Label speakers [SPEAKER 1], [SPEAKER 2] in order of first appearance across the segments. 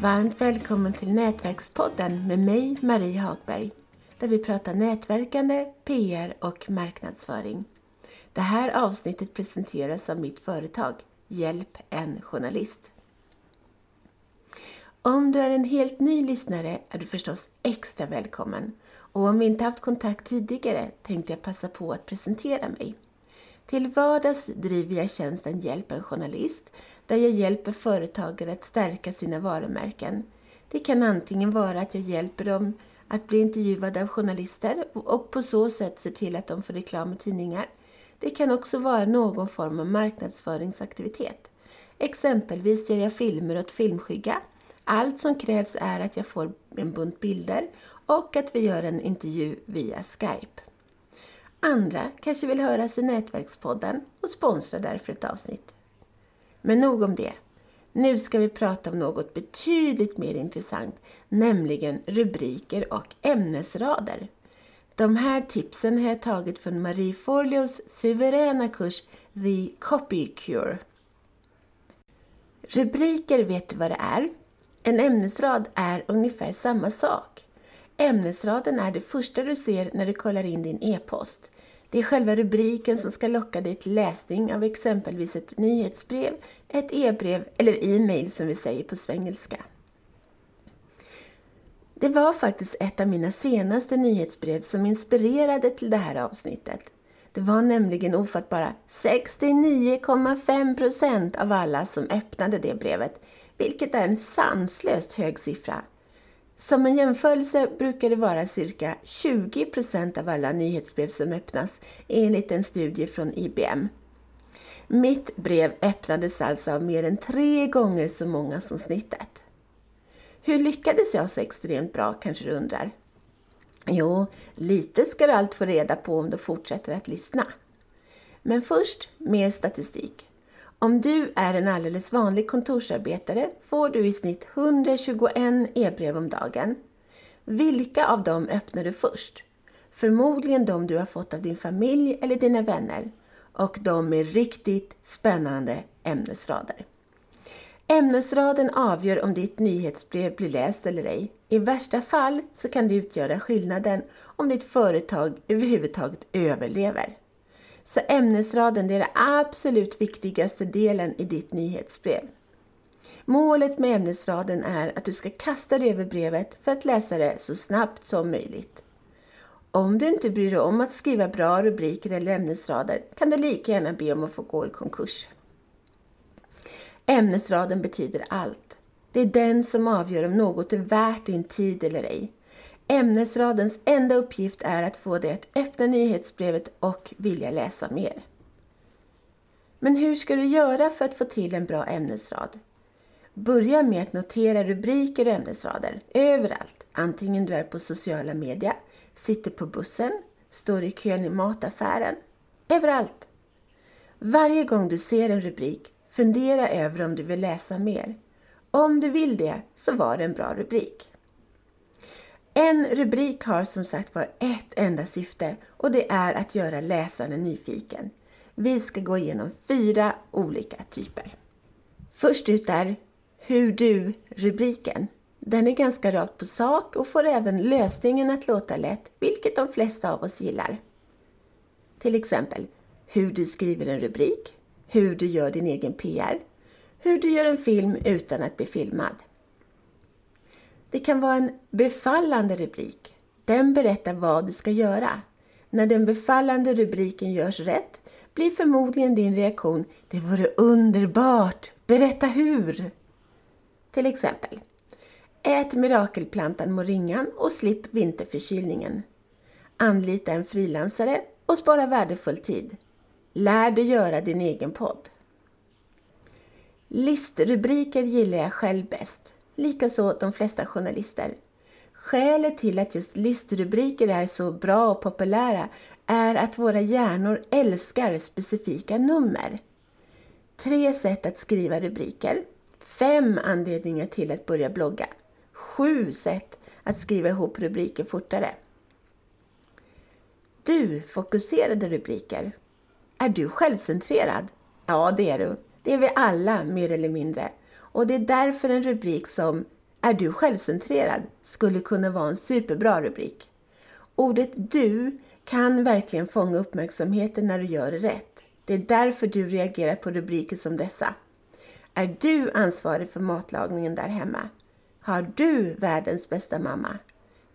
[SPEAKER 1] Varmt välkommen till Nätverkspodden med mig, Marie Hagberg, där vi pratar nätverkande, PR och marknadsföring. Det här avsnittet presenteras av mitt företag, Hjälp en journalist. Om du är en helt ny lyssnare är du förstås extra välkommen och om vi inte haft kontakt tidigare tänkte jag passa på att presentera mig. Till vardags driver jag tjänsten Hjälp en journalist där jag hjälper företagare att stärka sina varumärken. Det kan antingen vara att jag hjälper dem att bli intervjuade av journalister och på så sätt se till att de får reklam i tidningar. Det kan också vara någon form av marknadsföringsaktivitet. Exempelvis gör jag filmer åt Filmskygga. Allt som krävs är att jag får en bunt bilder och att vi gör en intervju via Skype. Andra kanske vill höras i Nätverkspodden och sponsra därför ett avsnitt. Men nog om det. Nu ska vi prata om något betydligt mer intressant, nämligen rubriker och ämnesrader. De här tipsen har jag tagit från Marie Forleos suveräna kurs The Copy Cure. Rubriker vet du vad det är? En ämnesrad är ungefär samma sak. Ämnesraden är det första du ser när du kollar in din e-post. Det är själva rubriken som ska locka dig till läsning av exempelvis ett nyhetsbrev, ett e-brev eller e-mail som vi säger på svengelska. Det var faktiskt ett av mina senaste nyhetsbrev som inspirerade till det här avsnittet. Det var nämligen ofattbara 69,5% av alla som öppnade det brevet, vilket är en sanslöst hög siffra. Som en jämförelse brukar det vara cirka 20 procent av alla nyhetsbrev som öppnas enligt en studie från IBM. Mitt brev öppnades alltså av mer än tre gånger så många som snittet. Hur lyckades jag så extremt bra kanske du undrar? Jo, lite ska du allt få reda på om du fortsätter att lyssna. Men först mer statistik. Om du är en alldeles vanlig kontorsarbetare får du i snitt 121 e-brev om dagen. Vilka av dem öppnar du först? Förmodligen de du har fått av din familj eller dina vänner och de med riktigt spännande ämnesrader. Ämnesraden avgör om ditt nyhetsbrev blir läst eller ej. I värsta fall så kan det utgöra skillnaden om ditt företag överhuvudtaget överlever. Så ämnesraden är den absolut viktigaste delen i ditt nyhetsbrev. Målet med ämnesraden är att du ska kasta dig över brevet för att läsa det så snabbt som möjligt. Om du inte bryr dig om att skriva bra rubriker eller ämnesrader kan du lika gärna be om att få gå i konkurs. Ämnesraden betyder allt. Det är den som avgör om något är värt din tid eller ej. Ämnesradens enda uppgift är att få dig att öppna nyhetsbrevet och vilja läsa mer. Men hur ska du göra för att få till en bra ämnesrad? Börja med att notera rubriker och ämnesrader överallt, antingen du är på sociala medier, sitter på bussen, står i kön i mataffären, överallt. Varje gång du ser en rubrik, fundera över om du vill läsa mer. Om du vill det, så var det en bra rubrik. En rubrik har som sagt var ett enda syfte och det är att göra läsaren nyfiken. Vi ska gå igenom fyra olika typer. Först ut är Hur du-rubriken. Den är ganska rakt på sak och får även lösningen att låta lätt, vilket de flesta av oss gillar. Till exempel hur du skriver en rubrik, hur du gör din egen PR, hur du gör en film utan att bli filmad. Det kan vara en befallande rubrik. Den berättar vad du ska göra. När den befallande rubriken görs rätt blir förmodligen din reaktion Det vore underbart! Berätta hur! Till exempel Ät mirakelplantan moringan och slipp vinterförkylningen. Anlita en frilansare och spara värdefull tid. Lär dig göra din egen podd. Listrubriker gillar jag själv bäst likaså de flesta journalister. Skälet till att just listrubriker är så bra och populära är att våra hjärnor älskar specifika nummer. Tre sätt att skriva rubriker. Fem anledningar till att börja blogga. Sju sätt att skriva ihop rubriker fortare. Du, fokuserade rubriker. Är du självcentrerad? Ja, det är du. Det är vi alla, mer eller mindre. Och det är därför en rubrik som Är du självcentrerad skulle kunna vara en superbra rubrik. Ordet du kan verkligen fånga uppmärksamheten när du gör det rätt. Det är därför du reagerar på rubriker som dessa. Är du ansvarig för matlagningen där hemma? Har du världens bästa mamma?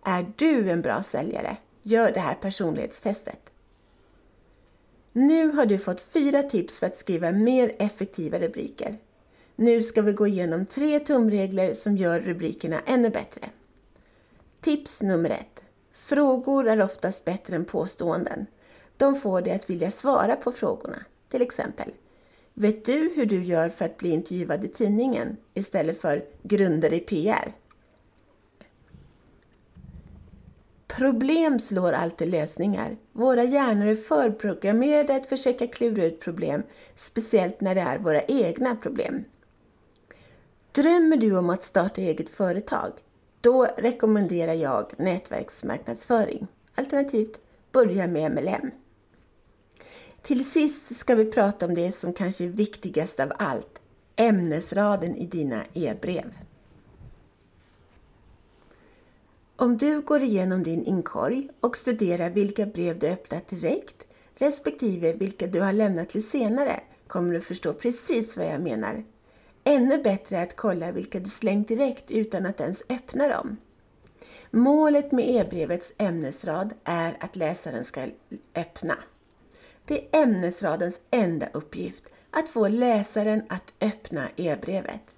[SPEAKER 1] Är du en bra säljare? Gör det här personlighetstestet. Nu har du fått fyra tips för att skriva mer effektiva rubriker. Nu ska vi gå igenom tre tumregler som gör rubrikerna ännu bättre. Tips nummer ett. Frågor är oftast bättre än påståenden. De får dig att vilja svara på frågorna. Till exempel. Vet du hur du gör för att bli intervjuad i tidningen istället för grunder i PR? Problem slår alltid lösningar. Våra hjärnor är förprogrammerade att försöka klura ut problem, speciellt när det är våra egna problem. Drömmer du om att starta eget företag? Då rekommenderar jag nätverksmarknadsföring. Alternativt börja med MLM. Till sist ska vi prata om det som kanske är viktigast av allt, ämnesraden i dina e-brev. Om du går igenom din inkorg och studerar vilka brev du öppnat direkt respektive vilka du har lämnat till senare kommer du förstå precis vad jag menar. Ännu bättre är att kolla vilka du slängt direkt utan att ens öppna dem. Målet med e-brevets ämnesrad är att läsaren ska öppna. Det är ämnesradens enda uppgift, att få läsaren att öppna e-brevet.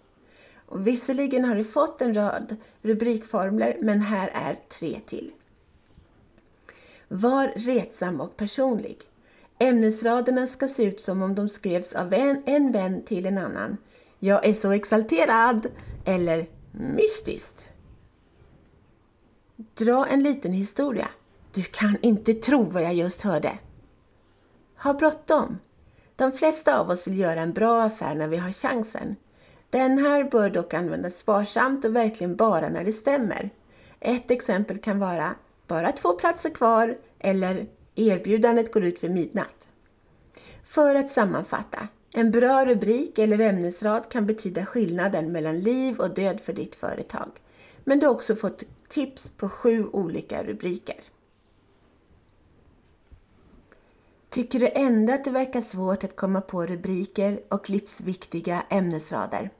[SPEAKER 1] Och visserligen har du fått en rad rubrikformler, men här är tre till. Var retsam och personlig. Ämnesraderna ska se ut som om de skrevs av en, en vän till en annan. Jag är så exalterad! Eller mystiskt. Dra en liten historia. Du kan inte tro vad jag just hörde. Ha bråttom. De flesta av oss vill göra en bra affär när vi har chansen. Den här bör dock användas sparsamt och verkligen bara när det stämmer. Ett exempel kan vara bara två platser kvar eller erbjudandet går ut vid midnatt. För att sammanfatta. En bra rubrik eller ämnesrad kan betyda skillnaden mellan liv och död för ditt företag. Men du har också fått tips på sju olika rubriker. Tycker du ändå att det verkar svårt att komma på rubriker och livsviktiga ämnesrader?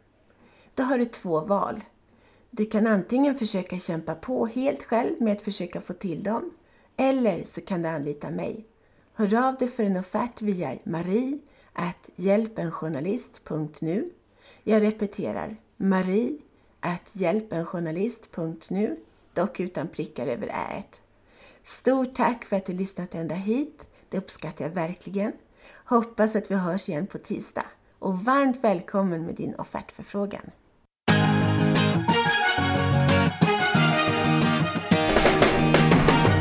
[SPEAKER 1] Då har du två val. Du kan antingen försöka kämpa på helt själv med att försöka få till dem. Eller så kan du anlita mig. Hör av dig för en offert via marie hjälpenjournalist.nu Jag repeterar marie hjälpenjournalist.nu dock utan prickar över Ä. Stort tack för att du lyssnat ända hit. Det uppskattar jag verkligen. Hoppas att vi hörs igen på tisdag. Och varmt välkommen med din offertförfrågan.